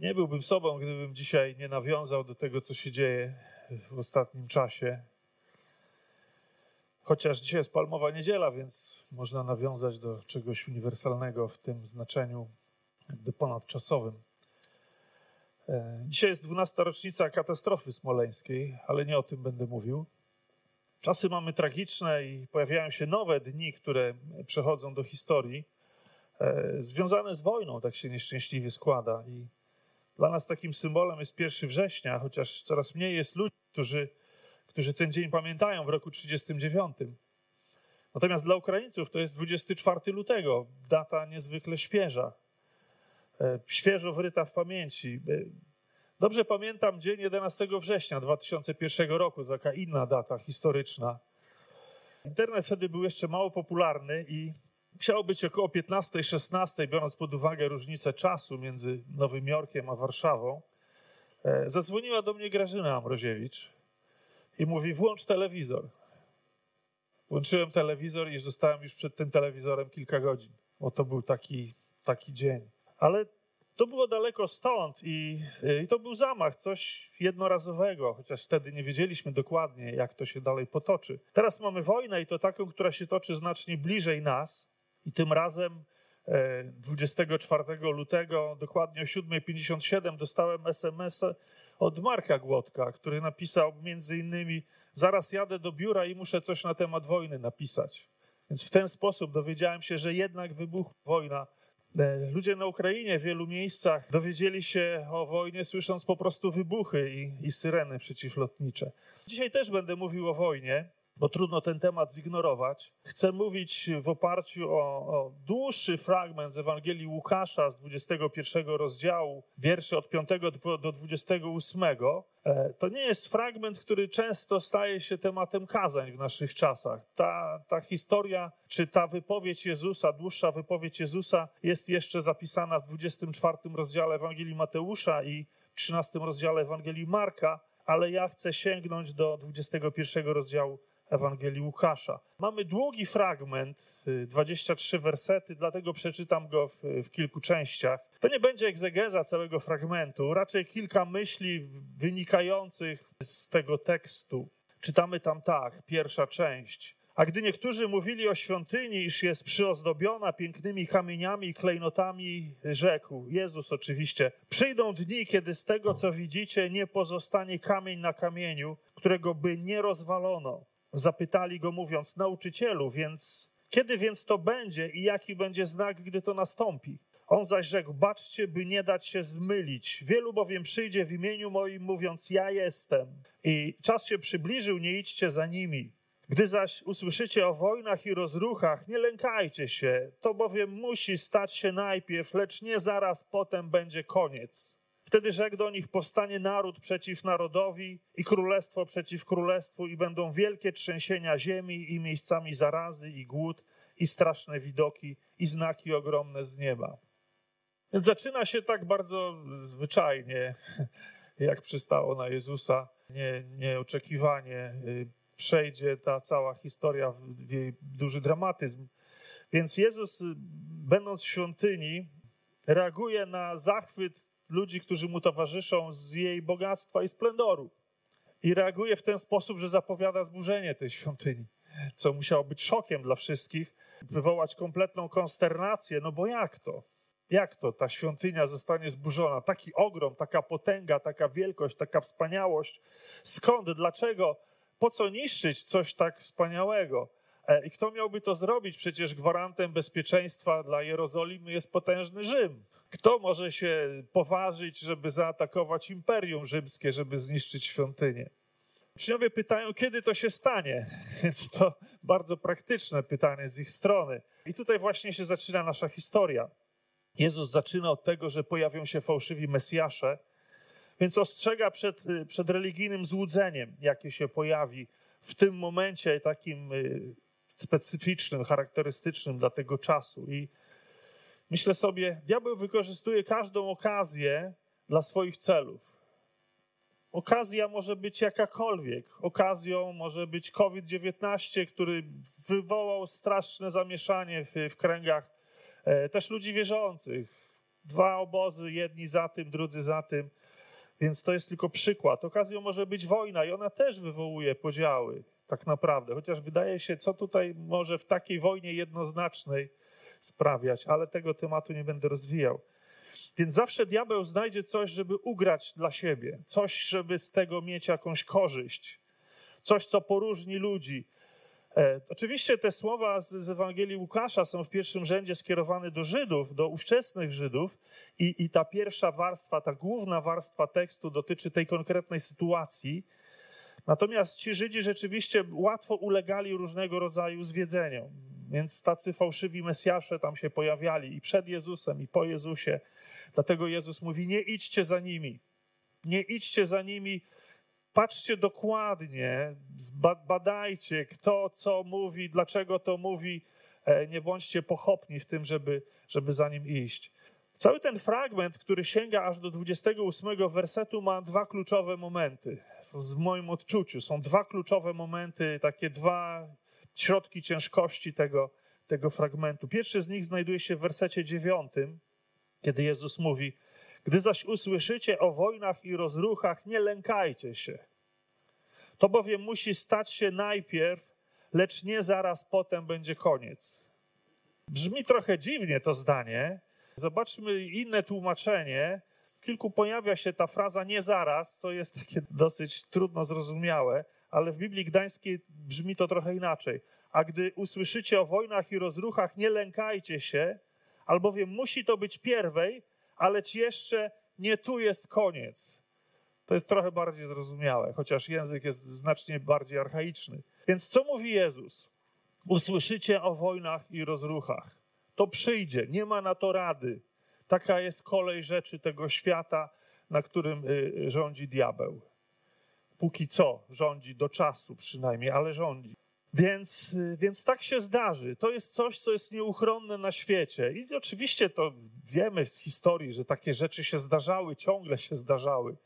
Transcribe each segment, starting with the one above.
Nie byłbym sobą, gdybym dzisiaj nie nawiązał do tego, co się dzieje w ostatnim czasie. Chociaż dzisiaj jest Palmowa Niedziela, więc można nawiązać do czegoś uniwersalnego w tym znaczeniu jakby ponadczasowym. E, dzisiaj jest 12. rocznica katastrofy smoleńskiej, ale nie o tym będę mówił. Czasy mamy tragiczne i pojawiają się nowe dni, które przechodzą do historii, e, związane z wojną, tak się nieszczęśliwie składa. I dla nas takim symbolem jest 1 września, chociaż coraz mniej jest ludzi, którzy, którzy ten dzień pamiętają w roku 1939. Natomiast dla Ukraińców to jest 24 lutego, data niezwykle świeża, e, świeżo wryta w pamięci. E, dobrze pamiętam dzień 11 września 2001 roku, taka inna data historyczna. Internet wtedy był jeszcze mało popularny i musiało być około 15-16, biorąc pod uwagę różnicę czasu między Nowym Jorkiem a Warszawą. E, zadzwoniła do mnie Grażyna Amroziewicz i mówi: Włącz telewizor. Włączyłem telewizor i zostałem już przed tym telewizorem kilka godzin, bo to był taki, taki dzień. Ale to było daleko stąd i, i, to był zamach, coś jednorazowego, chociaż wtedy nie wiedzieliśmy dokładnie, jak to się dalej potoczy. Teraz mamy wojnę i to taką, która się toczy znacznie bliżej nas. I tym razem 24 e, lutego, dokładnie o 7.57, dostałem SMS od Marka Głodka, który napisał między innymi: Zaraz jadę do biura i muszę coś na temat wojny napisać. Więc w ten sposób dowiedziałem się, że jednak wybuchła wojna. E, ludzie na Ukrainie w wielu miejscach dowiedzieli się o wojnie, słysząc po prostu wybuchy i, i syreny przeciwlotnicze. Dzisiaj też będę mówił o wojnie bo trudno ten temat zignorować. Chcę mówić w oparciu o, o, dłuższy fragment z Ewangelii Łukasza z 21 rozdziału, wierszy od 5 do 28. E, to nie jest fragment, który często staje się tematem kazań w naszych czasach. Ta, ta historia, czy ta wypowiedź Jezusa, dłuższa wypowiedź Jezusa, jest jeszcze zapisana w 24 rozdziale Ewangelii Mateusza i 13 rozdziale Ewangelii Marka, ale ja chcę sięgnąć do 21 rozdziału Ewangelii Łukasza. Mamy długi fragment, 23 y, wersety, dlatego przeczytam go w, w, kilku częściach. To nie będzie egzegeza całego fragmentu, raczej kilka myśli wynikających z tego tekstu. Czytamy tam tak, pierwsza część. A gdy niektórzy mówili o świątyni, iż jest przyozdobiona pięknymi kamieniami i klejnotami, rzekł, Jezus oczywiście, przyjdą dni, kiedy z tego, co widzicie, nie pozostanie kamień na kamieniu, którego by nie rozwalono Zapytali go, mówiąc: Nauczycielu, więc kiedy więc to będzie i jaki będzie znak, gdy to nastąpi? On zaś rzekł: Baczcie, by nie dać się zmylić. Wielu bowiem przyjdzie w imieniu moim, mówiąc: Ja jestem. I czas się przybliżył, nie idźcie za nimi. Gdy zaś usłyszycie o wojnach i rozruchach, nie lękajcie się, to bowiem musi stać się najpierw, lecz nie zaraz potem będzie koniec. Wtedy rzekł do nich: Powstanie naród przeciw narodowi i królestwo przeciw królestwu, i będą wielkie trzęsienia ziemi, i miejscami zarazy, i głód, i straszne widoki, i znaki ogromne z nieba. Więc zaczyna się tak bardzo zwyczajnie, jak przystało na Jezusa, nie, nieoczekiwanie. Y, przejdzie ta cała historia w jej duży dramatyzm. Więc Jezus, y, będąc w świątyni, reaguje na zachwyt ludzi, którzy mu towarzyszą z jej bogactwa i splendoru. I reaguje w ten sposób, że zapowiada zburzenie tej świątyni, co musiało być szokiem dla wszystkich, wywołać kompletną konsternację, no bo jak to? Jak to ta świątynia zostanie zburzona? Taki ogrom, taka potęga, taka wielkość, taka wspaniałość. Skąd? Dlaczego? Po co niszczyć coś tak wspaniałego? E, I kto miałby to zrobić? Przecież gwarantem bezpieczeństwa dla Jerozolimy jest potężny Rzym. Kto może się poważyć, żeby zaatakować Imperium Rzymskie, żeby zniszczyć świątynię? Uczniowie pytają, kiedy to się stanie, więc to bardzo praktyczne pytanie z ich strony. I tutaj właśnie się zaczyna nasza historia. Jezus zaczyna od tego, że pojawią się fałszywi Mesjasze, więc ostrzega przed, przed religijnym złudzeniem, jakie się pojawi w tym momencie takim y, specyficznym, charakterystycznym dla tego czasu. I myślę sobie, diabeł wykorzystuje każdą okazję dla swoich celów. Okazja może być jakakolwiek. Okazją może być COVID-19, który wywołał straszne zamieszanie w, w kręgach e, też ludzi wierzących. Dwa obozy, jedni za tym, drudzy za tym. Więc to jest tylko przykład. Okazją może być wojna i ona też wywołuje podziały, tak naprawdę. Chociaż wydaje się, co tutaj może w takiej wojnie jednoznacznej sprawiać, ale tego tematu nie będę rozwijał. Więc zawsze diabeł znajdzie coś, żeby ugrać dla siebie, coś, żeby z tego mieć jakąś korzyść, coś, co poróżni ludzi. E, oczywiście te słowa z, z, Ewangelii Łukasza są w pierwszym rzędzie skierowane do Żydów, do ówczesnych Żydów, i, i ta pierwsza warstwa, ta główna warstwa tekstu dotyczy tej konkretnej sytuacji. Natomiast ci Żydzi rzeczywiście łatwo ulegali różnego rodzaju zwiedzeniom. Więc tacy fałszywi Mesjasze tam się pojawiali i przed Jezusem, i po Jezusie. Dlatego Jezus mówi: Nie idźcie za nimi. Nie idźcie za nimi. Patrzcie dokładnie, badajcie, kto co mówi, dlaczego to mówi. E, nie bądźcie pochopni w tym, żeby, żeby za nim iść. Cały ten fragment, który sięga aż do 28 wersetu, ma dwa kluczowe momenty. W moim odczuciu są dwa kluczowe momenty, takie dwa środki ciężkości tego, tego fragmentu. Pierwszy z nich znajduje się w wersecie dziewiątym, kiedy Jezus mówi: Gdy zaś usłyszycie o wojnach i rozruchach, nie lękajcie się. To bowiem musi stać się najpierw, lecz nie zaraz potem będzie koniec. Brzmi trochę dziwnie to zdanie. Zobaczmy inne tłumaczenie. W kilku pojawia się ta fraza nie zaraz, co jest takie dosyć trudno zrozumiałe ale w Biblii Gdańskiej brzmi to trochę inaczej. A gdy usłyszycie o wojnach i rozruchach, nie lękajcie się, albowiem musi to być pierwej, ale jeszcze nie tu jest koniec. To jest trochę bardziej zrozumiałe, chociaż język jest znacznie bardziej archaiczny. Więc co mówi Jezus? Usłyszycie o wojnach i rozruchach. To przyjdzie, nie ma na to rady. Taka jest kolej rzeczy tego świata, na którym y, rządzi diabeł póki co rządzi, do czasu przynajmniej, ale rządzi. Więc, więc tak się zdarzy. To jest coś, co jest nieuchronne na świecie. I oczywiście to wiemy z historii, że takie rzeczy się zdarzały, ciągle się zdarzały.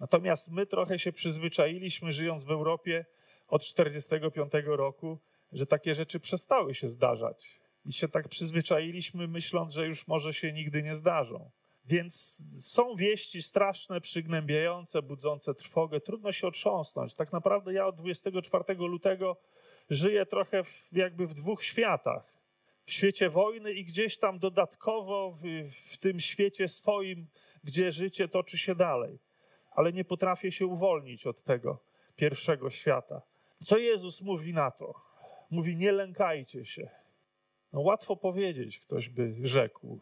Natomiast my trochę się przyzwyczailiśmy, żyjąc w Europie od 1945 roku, że takie rzeczy przestały się zdarzać. I się tak przyzwyczailiśmy, myśląc, że już może się nigdy nie zdarzą. Więc są wieści straszne, przygnębiające, budzące trwogę. Trudno się otrząsnąć. Tak naprawdę ja od 24 lutego żyję trochę w, jakby w dwóch światach. W świecie wojny i gdzieś tam dodatkowo w, w tym świecie swoim, gdzie życie toczy się dalej. Ale nie potrafię się uwolnić od tego pierwszego świata. Co Jezus mówi na to? Mówi: Nie lękajcie się. No łatwo powiedzieć, ktoś by rzekł.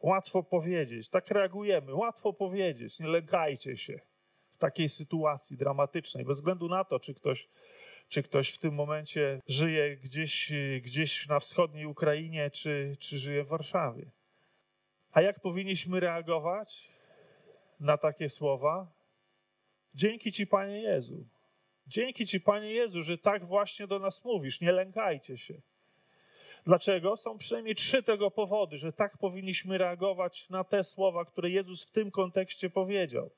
Łatwo powiedzieć, tak reagujemy, łatwo powiedzieć, nie lękajcie się w takiej sytuacji dramatycznej, bez względu na to, czy ktoś, czy ktoś w tym momencie żyje gdzieś, gdzieś na wschodniej Ukrainie, czy, czy żyje w Warszawie. A jak powinniśmy reagować na takie słowa? Dzięki Ci, Panie Jezu. Dzięki Ci, Panie Jezu, że tak właśnie do nas mówisz. Nie lękajcie się. Dlaczego? Są przynajmniej trzy tego powody, że tak powinniśmy reagować na te słowa, które Jezus w tym kontekście powiedział.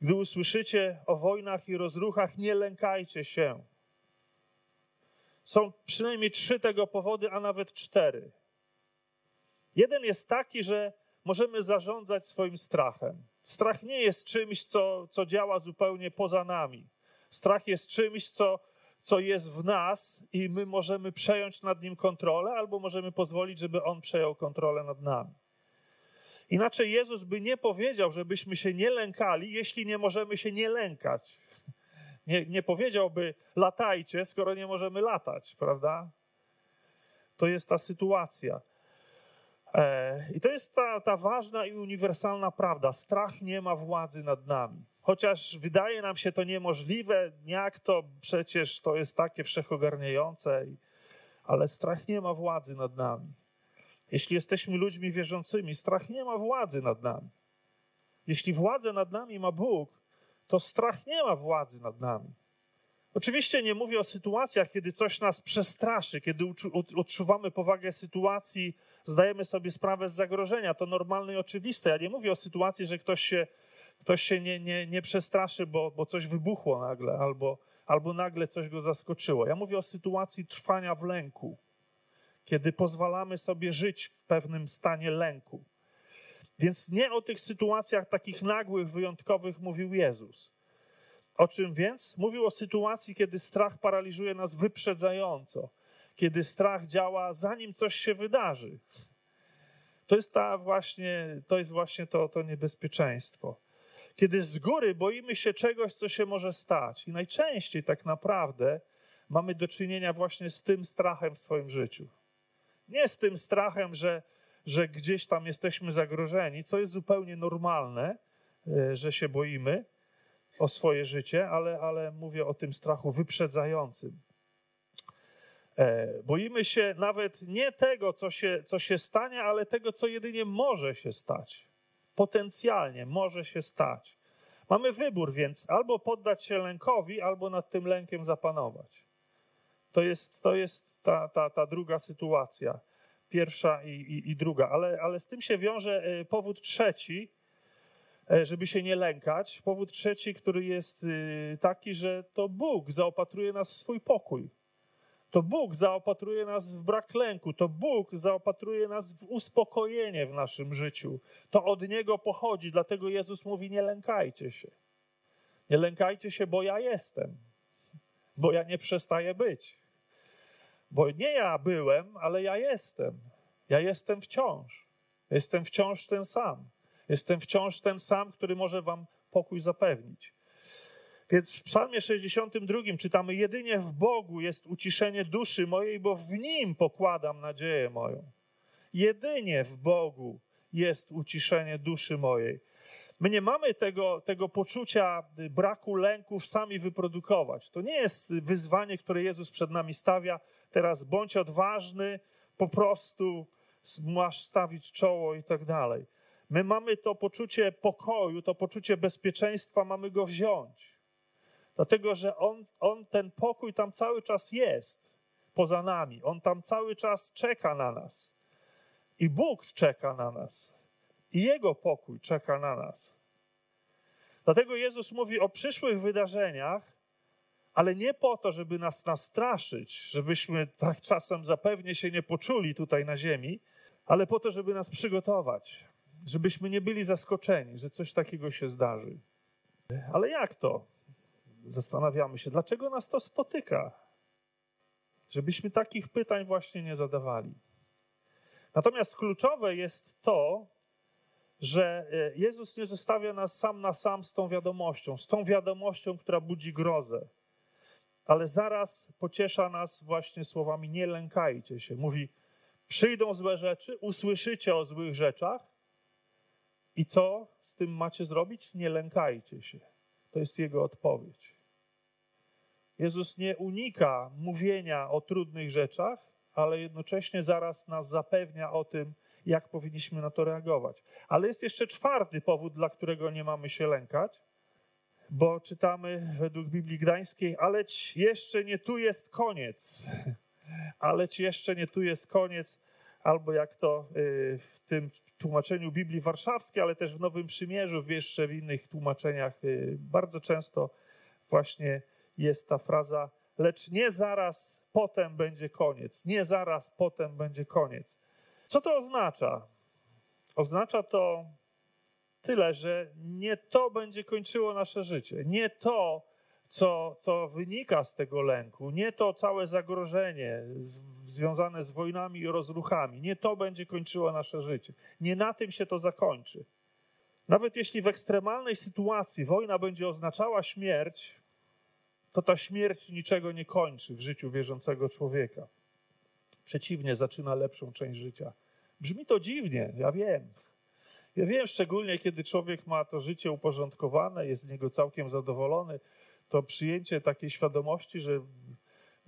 Gdy usłyszycie o wojnach i rozruchach, nie lękajcie się. Są przynajmniej trzy tego powody, a nawet cztery. Jeden jest taki, że możemy zarządzać swoim strachem. Strach nie jest czymś, co, co działa zupełnie poza nami. Strach jest czymś, co co jest w nas i my możemy przejąć nad nim kontrolę, albo możemy pozwolić, żeby on przejął kontrolę nad nami. Inaczej Jezus by nie powiedział, żebyśmy się nie lękali, jeśli nie możemy się nie lękać. Nie, nie powiedziałby latajcie, skoro nie możemy latać, prawda? To jest ta sytuacja. E, I to jest ta, ta ważna i uniwersalna prawda. Strach nie ma władzy nad nami. Chociaż wydaje nam się to niemożliwe, jak to przecież to jest takie wszechogarniające, ale strach nie ma władzy nad nami. Jeśli jesteśmy ludźmi wierzącymi, strach nie ma władzy nad nami. Jeśli władzę nad nami ma Bóg, to strach nie ma władzy nad nami. Oczywiście nie mówię o sytuacjach, kiedy coś nas przestraszy, kiedy odczuwamy powagę sytuacji, zdajemy sobie sprawę z zagrożenia. To normalne i oczywiste. Ja nie mówię o sytuacji, że ktoś się ktoś się nie, nie, nie przestraszy, bo, bo coś wybuchło nagle, albo, albo nagle coś go zaskoczyło. Ja mówię o sytuacji trwania w lęku, kiedy pozwalamy sobie żyć w pewnym stanie lęku. Więc nie o tych sytuacjach takich nagłych, wyjątkowych mówił Jezus. O czym więc? Mówił o sytuacji, kiedy strach paraliżuje nas wyprzedzająco, kiedy strach działa zanim coś się wydarzy. To jest, ta właśnie, to, jest właśnie to, to niebezpieczeństwo. Kiedy z góry boimy się czegoś, co się może stać. I najczęściej tak naprawdę mamy do czynienia właśnie z tym strachem w swoim życiu. Nie z tym strachem, że, że gdzieś tam jesteśmy zagrożeni, co jest zupełnie normalne, e, że się boimy o swoje życie, ale, ale mówię o tym strachu wyprzedzającym. E, boimy się nawet nie tego, co się, co się stanie, ale tego, co jedynie może się stać. Potencjalnie może się stać. Mamy wybór więc albo poddać się lękowi, albo nad tym lękiem zapanować. To jest, to jest ta, ta, ta druga sytuacja. Pierwsza i, i, i druga. Ale, ale z tym się wiąże e, powód trzeci, żeby się nie lękać. Powód trzeci, który jest taki, że to Bóg zaopatruje nas w swój pokój. To Bóg zaopatruje nas w brak lęku, to Bóg zaopatruje nas w uspokojenie w naszym życiu. To od Niego pochodzi, dlatego Jezus mówi: Nie lękajcie się. Nie lękajcie się, bo ja jestem, bo ja nie przestaję być. Bo nie ja byłem, ale ja jestem. Ja jestem wciąż. Jestem wciąż ten sam. Jestem wciąż ten sam, który może Wam pokój zapewnić. Więc w Psalmie 62 czytamy: Jedynie w Bogu jest uciszenie duszy mojej, bo w nim pokładam nadzieję moją. Jedynie w Bogu jest uciszenie duszy mojej. My nie mamy tego, tego poczucia braku lęków sami wyprodukować. To nie jest wyzwanie, które Jezus przed nami stawia. Teraz bądź odważny, po prostu masz stawić czoło i tak dalej. My mamy to poczucie pokoju, to poczucie bezpieczeństwa, mamy go wziąć. Dlatego, że on, on ten pokój tam cały czas jest poza nami. On tam cały czas czeka na nas. I Bóg czeka na nas. I Jego pokój czeka na nas. Dlatego Jezus mówi o przyszłych wydarzeniach, ale nie po to, żeby nas nastraszyć, żebyśmy tak czasem zapewnie się nie poczuli tutaj na ziemi, ale po to, żeby nas przygotować, żebyśmy nie byli zaskoczeni, że coś takiego się zdarzy. Ale jak to? zastanawiamy się, dlaczego nas to spotyka. Żebyśmy takich pytań właśnie nie zadawali. Natomiast kluczowe jest to, że e, Jezus nie zostawia nas sam na sam z tą wiadomością, z tą wiadomością, która budzi grozę, ale zaraz pociesza nas właśnie słowami: Nie lękajcie się. Mówi: Przyjdą złe rzeczy, usłyszycie o złych rzeczach, i co z tym macie zrobić? Nie lękajcie się. To jest jego odpowiedź. Jezus nie unika mówienia o trudnych rzeczach, ale jednocześnie zaraz nas zapewnia o tym, jak powinniśmy na to reagować. Ale jest jeszcze czwarty powód, dla którego nie mamy się lękać, bo czytamy według Biblii Gdańskiej, aleć jeszcze nie tu jest koniec. Aleć jeszcze nie tu jest koniec, albo jak to y, w tym tłumaczeniu Biblii Warszawskiej, ale też w Nowym Przymierzu, jeszcze w innych tłumaczeniach, y, bardzo często właśnie jest ta fraza, lecz nie zaraz potem będzie koniec. Nie zaraz potem będzie koniec. Co to oznacza? Oznacza to tyle, że nie to będzie kończyło nasze życie. Nie to, co, co wynika z tego lęku, nie to całe zagrożenie z, związane z wojnami i rozruchami, nie to będzie kończyło nasze życie. Nie na tym się to zakończy. Nawet jeśli w ekstremalnej sytuacji wojna będzie oznaczała śmierć, to ta śmierć niczego nie kończy w życiu wierzącego człowieka. Przeciwnie, zaczyna lepszą część życia. Brzmi to dziwnie, ja wiem. Ja wiem, szczególnie kiedy człowiek ma to życie uporządkowane, jest z niego całkiem zadowolony, to przyjęcie takiej świadomości, że,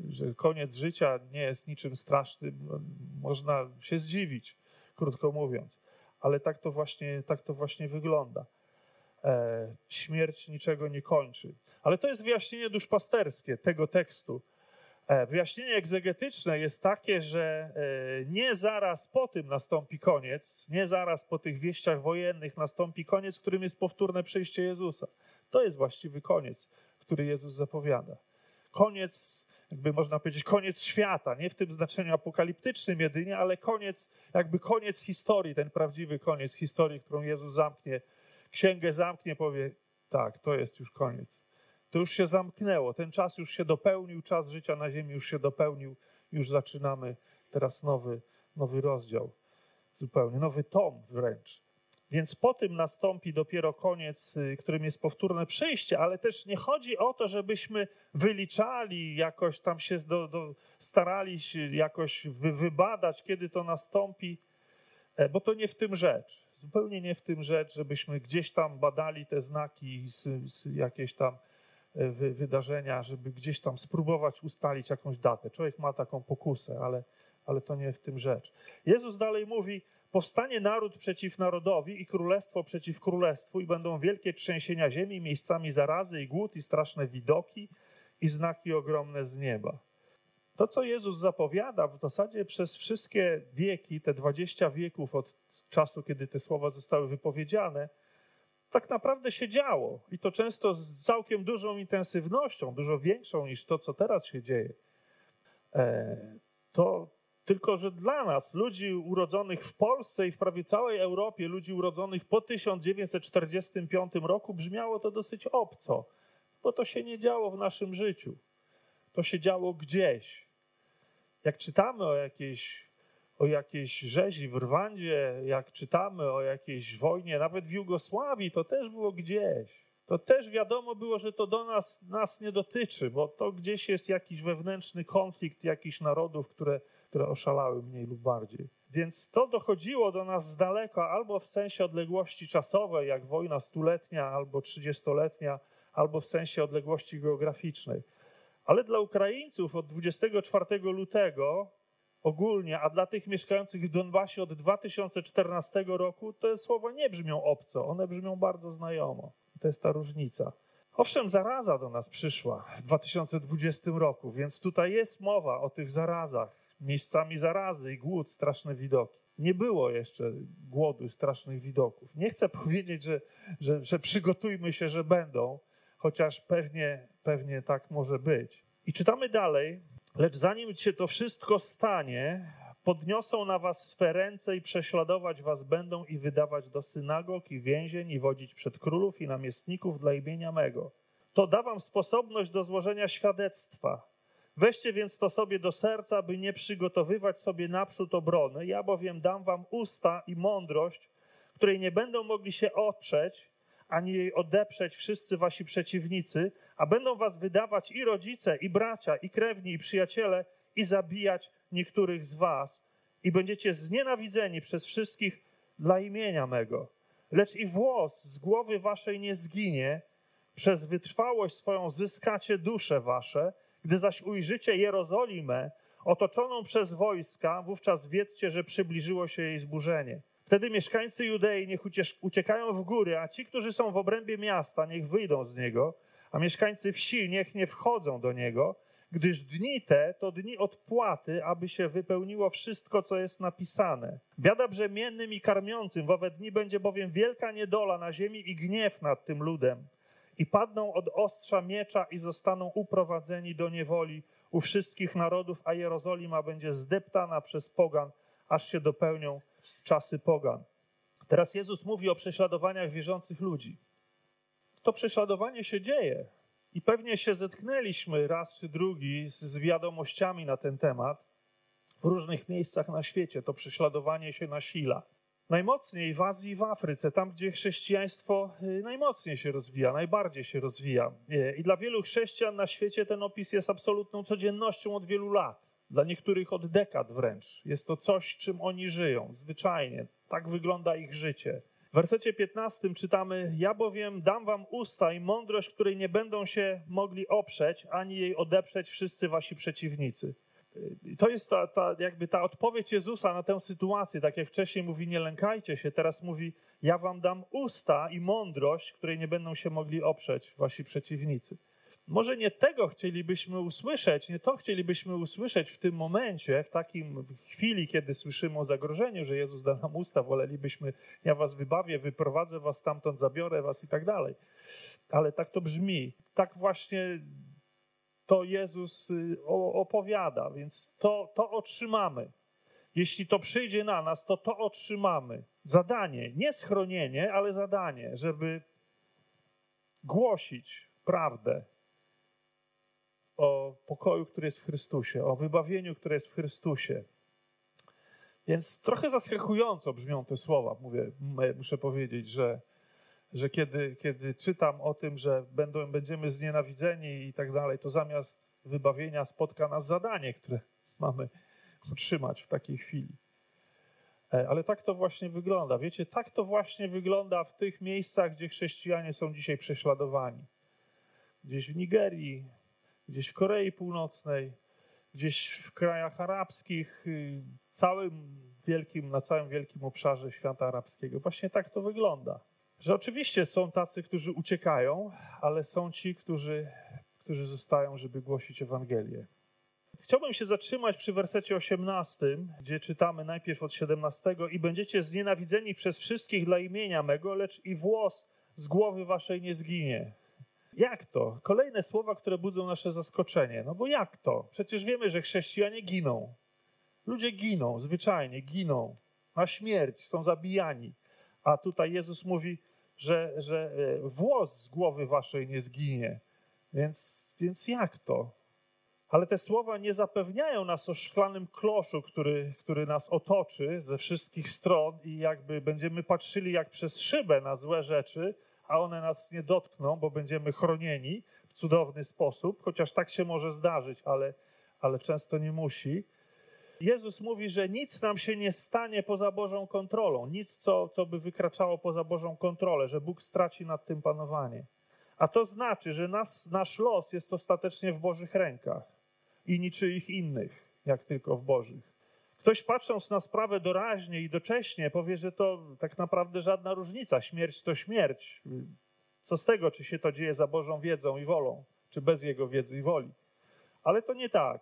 że koniec życia nie jest niczym strasznym, no, można się zdziwić, krótko mówiąc. Ale tak to właśnie, tak to właśnie wygląda. E, śmierć niczego nie kończy. Ale to jest wyjaśnienie duszpasterskie tego tekstu. E, wyjaśnienie egzegetyczne jest takie, że e, nie zaraz po tym nastąpi koniec, nie zaraz po tych wieściach wojennych nastąpi koniec, którym jest powtórne przyjście Jezusa. To jest właściwy koniec, który Jezus zapowiada. Koniec jakby można powiedzieć, koniec świata. Nie w tym znaczeniu apokaliptycznym jedynie, ale koniec, jakby koniec historii, ten prawdziwy koniec historii, którą Jezus zamknie, księgę zamknie, powie: Tak, to jest już koniec. To już się zamknęło, ten czas już się dopełnił, czas życia na Ziemi już się dopełnił, już zaczynamy teraz nowy, nowy rozdział, zupełnie nowy tom wręcz. Więc po tym nastąpi dopiero koniec, y, którym jest powtórne przyjście, ale też nie chodzi o to, żebyśmy wyliczali, jakoś tam się do, do, starali się jakoś wy, wybadać, kiedy to nastąpi, e, bo to nie w tym rzecz. Zupełnie nie w tym rzecz, żebyśmy gdzieś tam badali te znaki, jakieś tam e, wy, wydarzenia, żeby gdzieś tam spróbować ustalić jakąś datę. Człowiek ma taką pokusę, ale, ale to nie w tym rzecz. Jezus dalej mówi, Powstanie naród przeciw narodowi i królestwo przeciw królestwu, i będą wielkie trzęsienia ziemi, miejscami zarazy i głód, i straszne widoki, i znaki ogromne z nieba. To, co Jezus zapowiada w zasadzie przez wszystkie wieki, te 20 wieków od czasu, kiedy te słowa zostały wypowiedziane, tak naprawdę się działo. I to często z całkiem dużą intensywnością, dużo większą niż to, co teraz się dzieje. E, to tylko, że dla nas, ludzi urodzonych w Polsce i w prawie całej Europie, ludzi urodzonych po 1945 roku, brzmiało to dosyć obco, bo to się nie działo w naszym życiu. To się działo gdzieś. Jak czytamy o jakiejś, o jakiejś rzezi w Rwandzie, jak czytamy o jakiejś wojnie, nawet w Jugosławii, to też było gdzieś. To też wiadomo było, że to do nas, nas nie dotyczy, bo to gdzieś jest jakiś wewnętrzny konflikt jakichś narodów, które które oszalały mniej lub bardziej. Więc to dochodziło do nas z daleka, albo w sensie odległości czasowej, jak wojna stuletnia albo trzydziestoletnia, albo w sensie odległości geograficznej. Ale dla Ukraińców od 24 lutego ogólnie, a dla tych mieszkających w Donbasie od 2014 roku, te słowa nie brzmią obco, one brzmią bardzo znajomo. To jest ta różnica. Owszem, zaraza do nas przyszła w 2020 roku, więc tutaj jest mowa o tych zarazach miejscami zarazy i głód, straszne widoki. Nie było jeszcze głodu, strasznych widoków. Nie chcę powiedzieć, że, że, że przygotujmy się, że będą, chociaż pewnie, pewnie tak może być. I czytamy dalej, lecz zanim się to wszystko stanie, podniosą na was swe ręce i prześladować was będą i wydawać do synagog i więzień i wodzić przed królów i namiestników dla imienia mego. To da wam sposobność do złożenia świadectwa Weźcie więc to sobie do serca, by nie przygotowywać sobie naprzód obrony. Ja bowiem dam wam usta i mądrość, której nie będą mogli się oprzeć, ani jej odeprzeć wszyscy wasi przeciwnicy, a będą was wydawać i rodzice, i bracia, i krewni, i przyjaciele, i zabijać niektórych z was, i będziecie znienawidzeni przez wszystkich dla imienia mego. Lecz i włos z głowy waszej nie zginie, przez wytrwałość swoją zyskacie dusze wasze, gdy zaś ujrzycie Jerozolimę otoczoną przez wojska, wówczas wiedzcie, że przybliżyło się jej zburzenie. Wtedy mieszkańcy Judei niech uciekają w góry, a ci, którzy są w obrębie miasta, niech wyjdą z niego, a mieszkańcy wsi niech nie wchodzą do niego, gdyż dni te to dni odpłaty, aby się wypełniło wszystko, co jest napisane. Biada brzemiennym i karmiącym, w owe dni będzie bowiem wielka niedola na ziemi i gniew nad tym ludem i padną od ostrza miecza i zostaną uprowadzeni do niewoli u wszystkich narodów, a Jerozolima będzie zdeptana przez pogan, aż się dopełnią czasy pogan. Teraz Jezus mówi o prześladowaniach wierzących ludzi. To prześladowanie się dzieje i pewnie się zetknęliśmy raz czy drugi z, z wiadomościami na ten temat w różnych miejscach na świecie. To prześladowanie się nasila najmocniej w Azji i w Afryce, tam gdzie chrześcijaństwo y, najmocniej się rozwija, najbardziej się rozwija. I dla wielu chrześcijan na świecie ten opis jest absolutną codziennością od wielu lat. Dla niektórych od dekad wręcz. Jest to coś, czym oni żyją, zwyczajnie. Tak wygląda ich życie. W wersecie 15 czytamy: Ja bowiem dam wam usta i mądrość, której nie będą się mogli oprzeć, ani jej odeprzeć wszyscy wasi przeciwnicy to jest ta, ta, jakby ta odpowiedź Jezusa na tę sytuację. Tak jak wcześniej mówi, nie lękajcie się, teraz mówi, ja wam dam usta i mądrość, której nie będą się mogli oprzeć wasi przeciwnicy. Może nie tego chcielibyśmy usłyszeć, nie to chcielibyśmy usłyszeć w tym momencie, w takim chwili, kiedy słyszymy o zagrożeniu, że Jezus da nam usta, wolelibyśmy, ja was wybawię, wyprowadzę was stamtąd, zabiorę was i tak dalej. Ale tak to brzmi. Tak właśnie to Jezus y, opowiada, więc to, to otrzymamy. Jeśli to przyjdzie na nas, to to otrzymamy. Zadanie, nie schronienie, ale zadanie, żeby głosić prawdę o pokoju, który jest w Chrystusie, o wybawieniu, które jest w Chrystusie. Więc trochę zaskakująco brzmią te słowa, mówię, muszę powiedzieć, że, że kiedy, kiedy czytam o tym, że będą, będziemy znienawidzeni i tak dalej, to zamiast wybawienia spotka nas zadanie, które mamy utrzymać w takiej chwili. E, ale tak to właśnie wygląda. Wiecie, tak to właśnie wygląda w tych miejscach, gdzie chrześcijanie są dzisiaj prześladowani. Gdzieś w Nigerii, gdzieś w Korei Północnej, gdzieś w krajach arabskich, y, całym wielkim, na całym wielkim obszarze świata arabskiego. Właśnie tak to wygląda. Że oczywiście są tacy, którzy uciekają, ale są ci, którzy, którzy zostają, żeby głosić Ewangelię. Chciałbym się zatrzymać przy wersecie 18, gdzie czytamy najpierw od 17: I będziecie znienawidzeni przez wszystkich dla imienia mego, lecz i włos z głowy waszej nie zginie. Jak to? Kolejne słowa, które budzą nasze zaskoczenie. No bo jak to? Przecież wiemy, że chrześcijanie giną. Ludzie giną, zwyczajnie giną. Na śmierć, są zabijani. A tutaj Jezus mówi, że, że e, włos z głowy waszej nie zginie. Więc, więc jak to? Ale te słowa nie zapewniają nas o szklanym kloszu, który, który nas otoczy ze wszystkich stron i jakby będziemy patrzyli jak przez szybę na złe rzeczy, a one nas nie dotkną, bo będziemy chronieni w cudowny sposób, chociaż tak się może zdarzyć, ale, ale często nie musi. Jezus mówi, że nic nam się nie stanie poza Bożą kontrolą, nic, co, co by wykraczało poza Bożą kontrolę, że Bóg straci nad tym panowanie. A to znaczy, że nas, nasz los jest ostatecznie w Bożych rękach i niczyich innych, jak tylko w Bożych. Ktoś patrząc na sprawę doraźnie i docześnie powie, że to tak naprawdę żadna różnica. Śmierć to śmierć. Co z tego, czy się to dzieje za Bożą wiedzą i wolą, czy bez Jego wiedzy i woli. Ale to nie tak.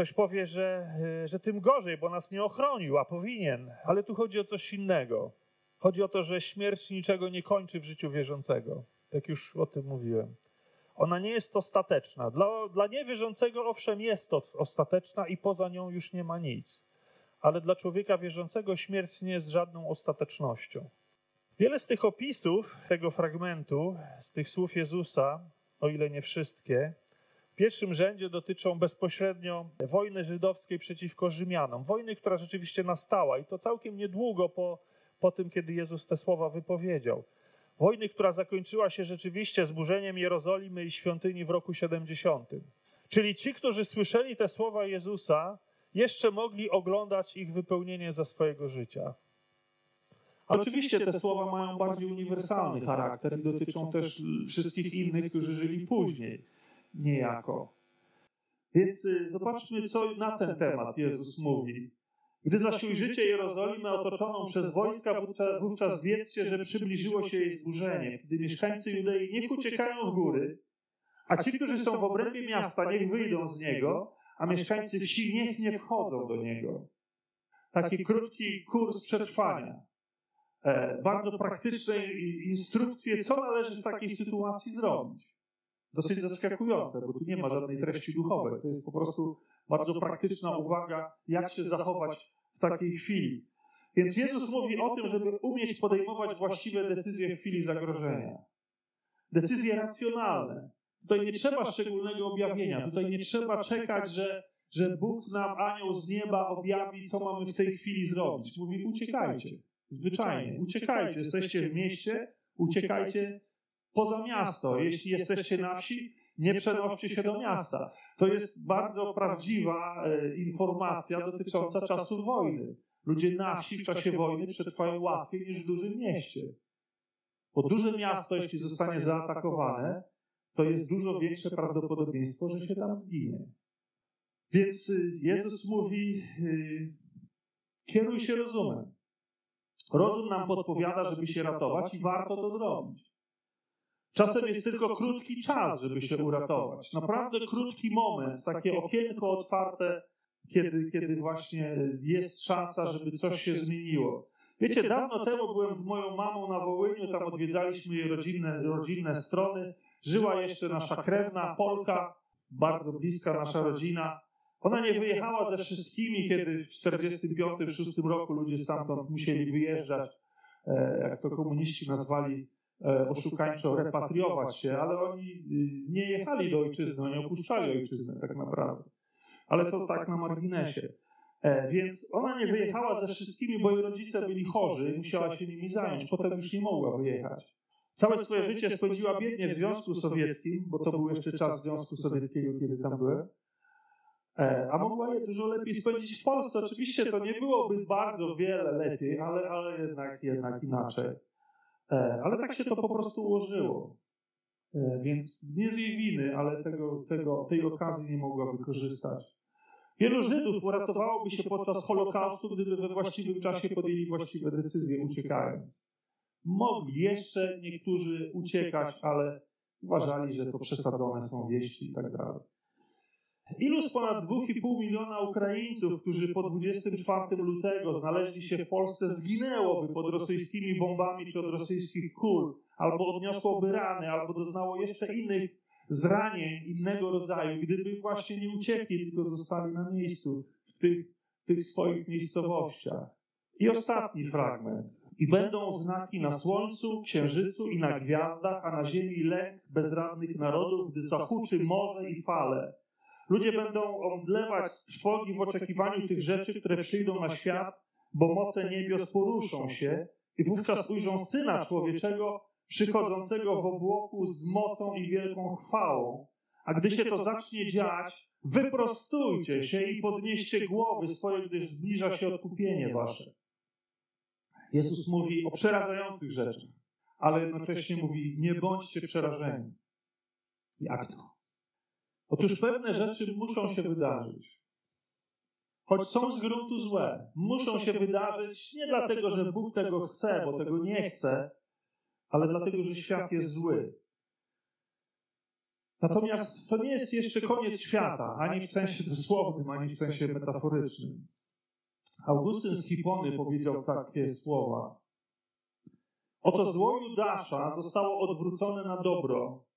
Ktoś powie, że, że tym gorzej, bo nas nie ochronił, a powinien. Ale tu chodzi o coś innego. Chodzi o to, że śmierć niczego nie kończy w życiu wierzącego. Tak już o tym mówiłem. Ona nie jest ostateczna. Dla, dla niewierzącego, owszem, jest to ostateczna i poza nią już nie ma nic ale dla człowieka wierzącego śmierć nie jest żadną ostatecznością. Wiele z tych opisów tego fragmentu, z tych słów Jezusa, o ile nie wszystkie, pierwszym rzędzie dotyczą bezpośrednio wojny żydowskiej przeciwko Rzymianom. Wojny, która rzeczywiście nastała i to całkiem niedługo po, po tym, kiedy Jezus te słowa wypowiedział. Wojny, która zakończyła się rzeczywiście zburzeniem Jerozolimy i świątyni w roku 70. Czyli ci, którzy słyszeli te słowa Jezusa, jeszcze mogli oglądać ich wypełnienie za swojego życia. Ale oczywiście te słowa mają bardziej uniwersalny charakter i dotyczą też wszystkich innych, którzy żyli później, niejako. Więc y, zobaczmy, co na ten temat Jezus mówi. Gdy zaś ujrzycie Jerozolimę otoczoną przez wojska, wówczas wiedzcie, że przybliżyło się jej zburzenie. Gdy mieszkańcy Judei niech uciekają w góry, a ci, którzy są w obrębie miasta, niech wyjdą z niego, a mieszkańcy wsi niech nie wchodzą do niego. Taki krótki kurs przetrwania. E, bardzo praktyczne instrukcje, co należy w takiej sytuacji zrobić. Dosyć zaskakujące, bo tu nie ma żadnej treści duchowej. To jest po prostu bardzo praktyczna uwaga, jak się zachować w takiej chwili. Więc Jezus mówi o tym, żeby umieć podejmować właściwe decyzje w chwili zagrożenia. Decyzje racjonalne, Tutaj nie trzeba szczególnego objawienia, tutaj nie trzeba czekać, że, że Bóg nam, anioł z nieba objawi, co mamy w tej chwili zrobić. Mówi, uciekajcie. Zwyczajnie, uciekajcie. Jesteście w mieście, uciekajcie poza miasto. Jeśli jesteście na wsi, nie przenoście się do miasta. To jest bardzo prawdziwa e, informacja dotycząca czasu wojny. Ludzie na wsi w czasie wojny przetrwają łatwiej niż w dużym mieście. Bo duże miasto, jeśli zostanie zaatakowane, to jest dużo większe prawdopodobieństwo, że się tam zginie. Więc y, Jezus mówi: kieruj się rozumem. Rozum nam podpowiada, żeby się ratować i warto to zrobić. Czasem jest tylko krótki czas, żeby się uratować. Naprawdę krótki moment, takie okienko otwarte, kiedy, kiedy właśnie jest szansa, żeby coś się zmieniło. Wiecie, dawno temu byłem z moją mamą na Wołyniu, tam odwiedzaliśmy jej rodzinne, rodzinne strony żyła jeszcze nasza krewna Polka bardzo bliska nasza rodzina. Ona nie wyjechała ze wszystkimi, kiedy w 1945-1946 roku ludzie stamtąd musieli wyjeżdżać, e, jak to komuniści nazwali oszukańczo, repatriować się, ale oni y, nie jechali do ojczyzny, oni opuszczali ojczyznę tak naprawdę. Ale to tak na marginesie. E, więc ona nie wyjechała ze wszystkimi, bo jej rodzice byli chorzy, musiała się nimi zająć, potem już nie mogła wyjechać. Całe swoje życie spędziła biednie w Związku Sowieckim, bo to był jeszcze czas Związku Sowieckiego, kiedy tam byłem. E, a mogła je dużo lepiej spędzić w Polsce. Oczywiście to nie byłoby bardzo wiele lepiej, ale, ale jednak, jednak inaczej. E, ale tak się to po prostu ułożyło. Więc nie z jej winy, ale tego, tego, tej okazji nie mogła wykorzystać. Wielu Żydów uratowałoby się podczas Holokaustu, gdyby we właściwym czasie podjęli właściwe decyzje, uciekając. Mogli jeszcze niektórzy uciekać, ale uważali, że to przesadzone są wieści i tak dalej. Ilu z ponad 2,5 miliona Ukraińców, którzy po 24 lutego znaleźli się w Polsce, zginęłoby pod rosyjskimi bombami czy od rosyjskich kul, albo odniosłoby rany, albo doznało jeszcze innych zranień innego rodzaju, gdyby właśnie nie uciekli, tylko zostali na miejscu, w tych, w tych swoich miejscowościach. I ostatni fragment. I będą znaki na słońcu, księżycu i na gwiazdach, a na ziemi lęk bezradnych narodów, gdy zahuczy morze i fale. Ludzie będą omdlewać z trwogi w oczekiwaniu tych rzeczy, które przyjdą na świat, bo moce niebios poruszą się i wówczas ujrzą Syna Człowieczego przychodzącego w obłoku z mocą i wielką chwałą. A gdy się to zacznie dziać, wyprostujcie się i podnieście głowy swoje, gdyż zbliża się odkupienie wasze. Jezus mówi o przerażających rzeczach, ale jednocześnie mówi: Nie bądźcie przerażeni. Jak to? Otóż pewne rzeczy muszą się wydarzyć. Choć są z gruntu złe, muszą się wydarzyć nie dlatego, że Bóg tego chce, bo tego nie chce, ale dlatego, że świat jest zły. Natomiast to nie jest jeszcze koniec świata, ani w sensie dosłownym, ani w sensie metaforycznym. Augustyn z Hipony powiedział takie słowa. Oto zło Judasza zostało odwrócone na dobro.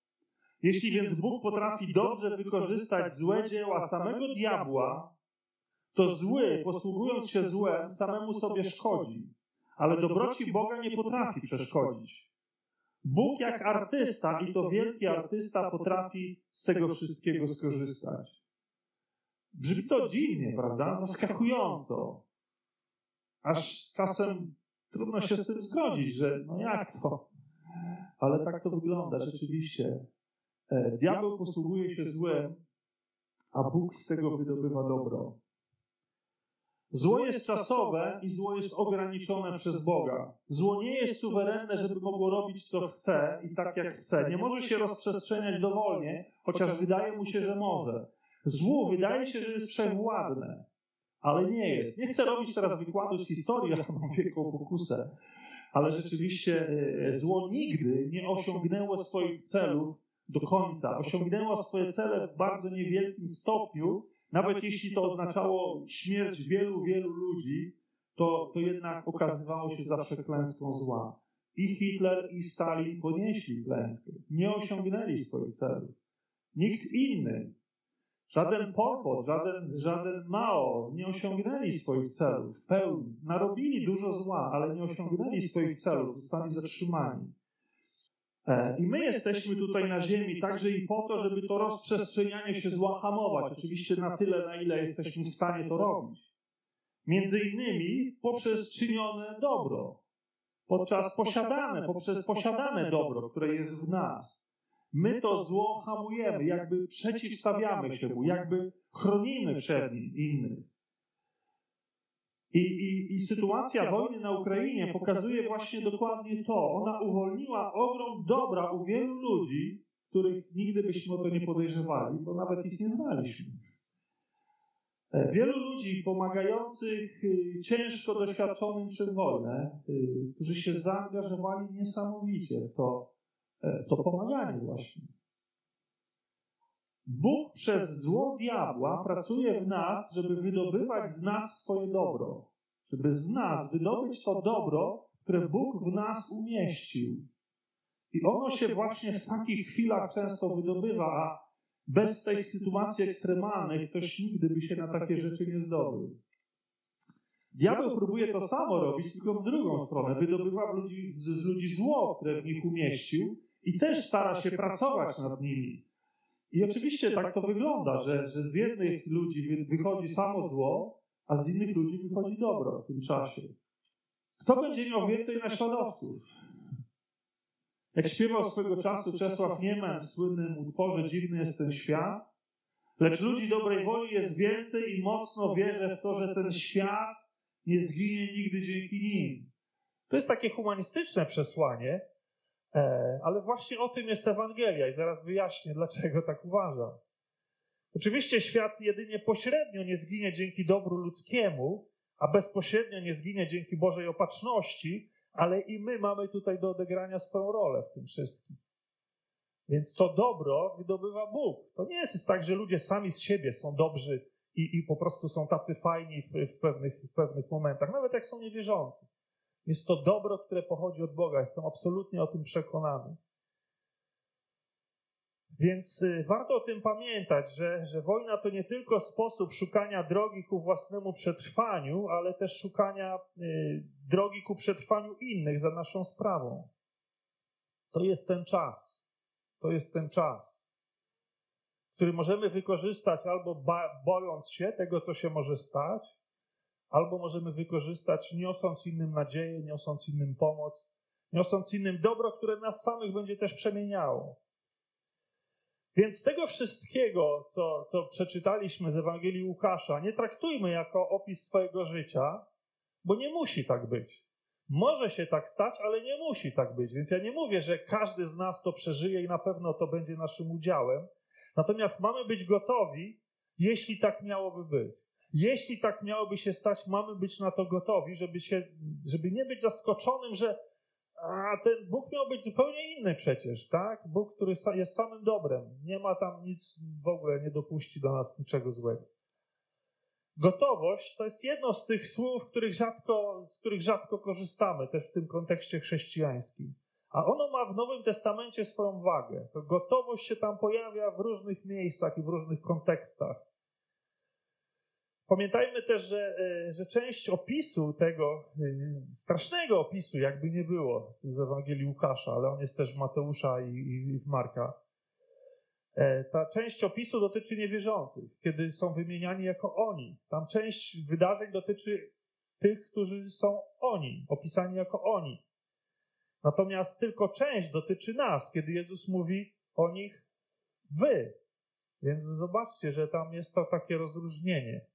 Jeśli więc Bóg potrafi dobrze wykorzystać złe dzieła samego diabła, to zły, posługując się złem, samemu sobie szkodzi. Ale dobroci Boga nie potrafi przeszkodzić. Bóg jak artysta, i to wielki artysta, potrafi z tego wszystkiego skorzystać. Brzmi to dziwnie, prawda? Zaskakująco. Aż czasem trudno się z tym zgodzić, że no jak to? Ale tak to wygląda rzeczywiście. E, diabeł posługuje się złem, a Bóg z tego wydobywa dobro. Zło jest czasowe i zło jest ograniczone przez Boga. Zło nie jest suwerenne, żeby mogło robić co chce i tak jak chce. Nie może się rozprzestrzeniać dowolnie, chociaż wydaje mu się, że może. Zło wydaje się, że jest wszechwładne, ale nie jest. Nie chcę robić teraz wykładu z historii, ale mam wielką pokusę. Ale rzeczywiście e, zło nigdy nie osiągnęło swoich celów do końca. Osiągnęło swoje cele w bardzo niewielkim stopniu, nawet jeśli to oznaczało śmierć wielu, wielu ludzi, to, to jednak okazywało się zawsze klęską zła. I Hitler, i Stalin ponieśli klęskę. Nie osiągnęli swoich celów. Nikt inny, żaden Pol Pot, żaden, żaden Mao nie osiągnęli swoich celów w pełni. Narobili dużo zła, ale nie osiągnęli swoich celów. Zostali zatrzymani. E, I my jesteśmy tutaj na ziemi także i po to, żeby to rozprzestrzenianie się zła hamować. Oczywiście na tyle, na ile jesteśmy w stanie to robić. Między innymi poprzez czynione dobro, podczas posiadane, poprzez posiadane dobro, które jest w nas. My to zło hamujemy, jakby przeciwstawiamy się mu, jakby chronimy przed nim innych. I, i, I sytuacja wojny na Ukrainie pokazuje właśnie dokładnie to. Ona uwolniła ogrom dobra u wielu ludzi, których nigdy byśmy o to nie podejrzewali, bo nawet ich nie znaliśmy. E, wielu ludzi pomagających y, ciężko doświadczonym przez wojnę, y, którzy się zaangażowali niesamowicie w to, e, to pomaganie właśnie. Bóg przez zło diabła pracuje w nas, żeby wydobywać z nas swoje dobro. Żeby z nas wydobyć to dobro, które Bóg w nas umieścił. I ono się właśnie w takich chwilach często wydobywa, a Bez tej sytuacji ekstremalnej ktoś nigdy by się na takie rzeczy nie zdobył. Diabeł próbuje to samo robić, tylko w drugą stronę. Wydobywa ludzi, z, z ludzi zło, które w nich umieścił i też stara się pracować nad nimi. I oczywiście tak to wygląda, że, że z jednych ludzi wychodzi samo zło, a z innych ludzi wychodzi dobro w tym czasie. Kto będzie miał więcej naśladowców? Jak śpiewał swego czasu Czesław Niemen w słynnym utworze Dziwny jest ten świat, lecz ludzi dobrej woli jest więcej i mocno wierzę w to, że ten świat nie zginie nigdy dzięki nim. To jest takie humanistyczne przesłanie, ale właśnie o tym jest Ewangelia i zaraz wyjaśnię, dlaczego tak uważam. Oczywiście świat jedynie pośrednio nie zginie dzięki dobru ludzkiemu, a bezpośrednio nie zginie dzięki Bożej opatrzności, ale i my mamy tutaj do odegrania swoją rolę w tym wszystkim. Więc to dobro wydobywa Bóg. To nie jest tak, że ludzie sami z siebie są dobrzy i, i po prostu są tacy fajni w, w, pewnych, w pewnych momentach, nawet jak są niewierzący. Jest to dobro, które pochodzi od Boga. Jestem absolutnie o tym przekonany. Więc y, warto o tym pamiętać, że, że wojna to nie tylko sposób szukania drogi ku własnemu przetrwaniu, ale też szukania y, drogi ku przetrwaniu innych za naszą sprawą. To jest ten czas. To jest ten czas, który możemy wykorzystać albo bojąc się tego, co się może stać, albo możemy wykorzystać niosąc innym nadzieję, niosąc innym pomoc, niosąc innym dobro, które nas samych będzie też przemieniało. Więc tego wszystkiego, co, co przeczytaliśmy z Ewangelii Łukasza, nie traktujmy jako opis swojego życia, bo nie musi tak być. Może się tak stać, ale nie musi tak być. Więc ja nie mówię, że każdy z nas to przeżyje i na pewno to będzie naszym udziałem. Natomiast mamy być gotowi, jeśli tak miałoby być. Jeśli tak miałoby się stać, mamy być na to gotowi, żeby, się, żeby nie być zaskoczonym, że a ten Bóg miał być zupełnie inny przecież, tak? Bóg, który jest samym dobrem. Nie ma tam nic, w ogóle nie dopuści do nas niczego złego. Gotowość to jest jedno z tych słów, których rzadko, z których rzadko korzystamy, też w tym kontekście chrześcijańskim. A ono ma w Nowym Testamencie swoją wagę. To gotowość się tam pojawia w różnych miejscach i w różnych kontekstach. Pamiętajmy też, że, e, że część opisu tego, e, strasznego opisu, jakby nie było z Ewangelii Łukasza, ale on jest też w Mateusza i, i w Marka, e, ta część opisu dotyczy niewierzących, kiedy są wymieniani jako oni. Tam część wydarzeń dotyczy tych, którzy są oni, opisani jako oni. Natomiast tylko część dotyczy nas, kiedy Jezus mówi o nich wy. Więc zobaczcie, że tam jest to takie rozróżnienie.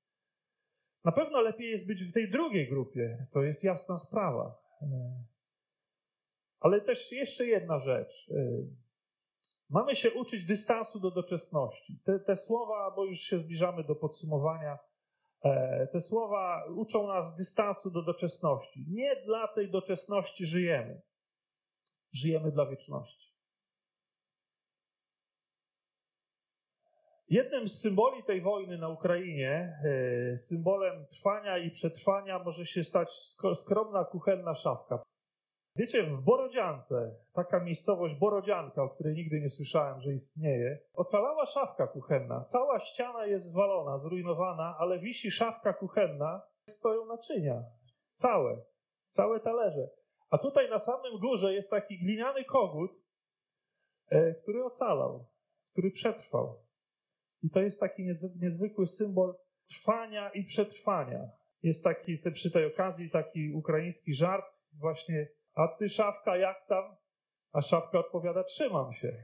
Na pewno lepiej jest być w tej drugiej grupie, to jest jasna sprawa. Ale też jeszcze jedna rzecz. Mamy się uczyć dystansu do doczesności. Te, te słowa, bo już się zbliżamy do podsumowania, e, te słowa uczą nas dystansu do doczesności. Nie dla tej doczesności żyjemy żyjemy dla wieczności. Jednym z symboli tej wojny na Ukrainie, e, symbolem trwania i przetrwania może się stać skromna kuchenna szafka. Wiecie, w Borodziance, taka miejscowość Borodzianka, o której nigdy nie słyszałem, że istnieje, ocalała szafka kuchenna. Cała ściana jest zwalona, zrujnowana, ale wisi szafka kuchenna, stoją naczynia. Całe, całe talerze. A tutaj na samym górze jest taki gliniany kogut, e, który ocalał, który przetrwał. I to jest taki niezwykły symbol trwania i przetrwania. Jest taki przy tej okazji taki ukraiński żart, właśnie, a ty szafka jak tam? A szafka odpowiada, trzymam się.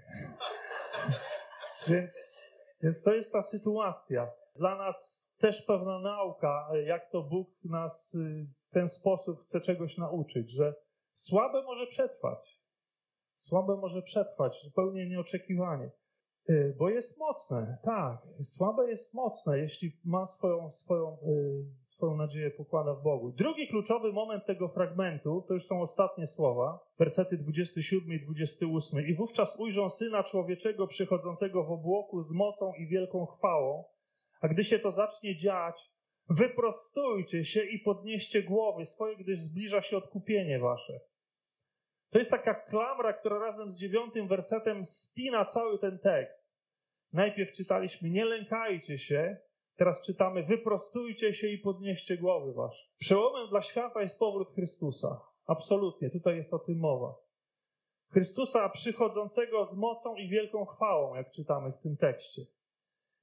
więc, więc to jest ta sytuacja. Dla nas też pewna nauka, jak to Bóg nas y, w ten sposób chce czegoś nauczyć, że Słabe może przetrwać. Słabe może przetrwać, zupełnie nieoczekiwanie. Y, bo jest mocne, tak. Słabe jest mocne, jeśli ma swoją, swoją, y, swoją nadzieję pokłada w Bogu. Drugi kluczowy moment tego fragmentu, to już są ostatnie słowa, wersety 27 i 28. I wówczas ujrzą Syna Człowieczego przychodzącego w obłoku z mocą i wielką chwałą, a gdy się to zacznie dziać, Wyprostujcie się i podnieście głowy swoje, gdyż zbliża się odkupienie wasze. To jest taka klamra, która razem z dziewiątym wersetem spina cały ten tekst. Najpierw czytaliśmy nie lękajcie się, teraz czytamy wyprostujcie się i podnieście głowy wasze. Przełomem dla świata jest powrót Chrystusa. Absolutnie, tutaj jest o tym mowa. Chrystusa przychodzącego z mocą i wielką chwałą, jak czytamy w tym tekście.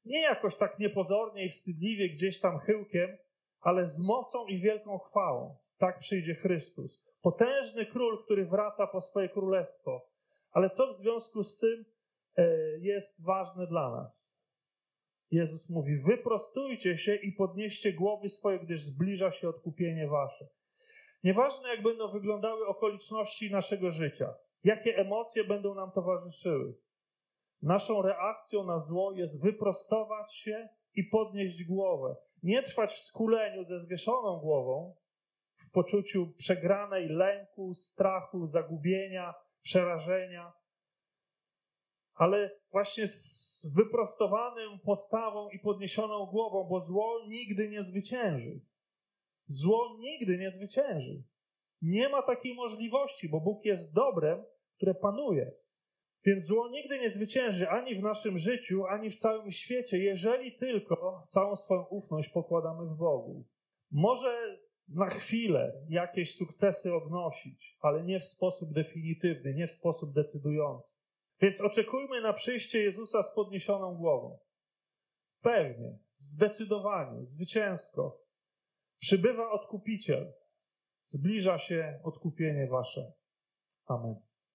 Nie jakoś tak niepozornie i wstydliwie gdzieś tam chyłkiem, ale z mocą i wielką chwałą. Tak przyjdzie Chrystus. Potężny król, który wraca po swoje królestwo. Ale co w związku z tym e, jest ważne dla nas? Jezus mówi: Wyprostujcie się i podnieście głowy swoje, gdyż zbliża się odkupienie wasze. Nieważne, jak będą wyglądały okoliczności naszego życia, jakie emocje będą nam towarzyszyły. Naszą reakcją na zło jest wyprostować się i podnieść głowę. Nie trwać w skuleniu ze zwieszoną głową, poczuciu przegranej lęku, strachu, zagubienia, przerażenia, ale właśnie z wyprostowaną postawą i podniesioną głową, bo zło nigdy nie zwycięży. Zło nigdy nie zwycięży. Nie ma takiej możliwości, bo Bóg jest dobrem, które panuje. Więc zło nigdy nie zwycięży ani w naszym życiu, ani w całym świecie, jeżeli tylko całą swoją ufność pokładamy w Bogu. Może na chwilę jakieś sukcesy odnosić, ale nie w sposób definitywny, nie w sposób decydujący. Więc oczekujmy na przyjście Jezusa z podniesioną głową. Pewnie, zdecydowanie, zwycięsko. Przybywa odkupiciel. Zbliża się odkupienie wasze. Amen.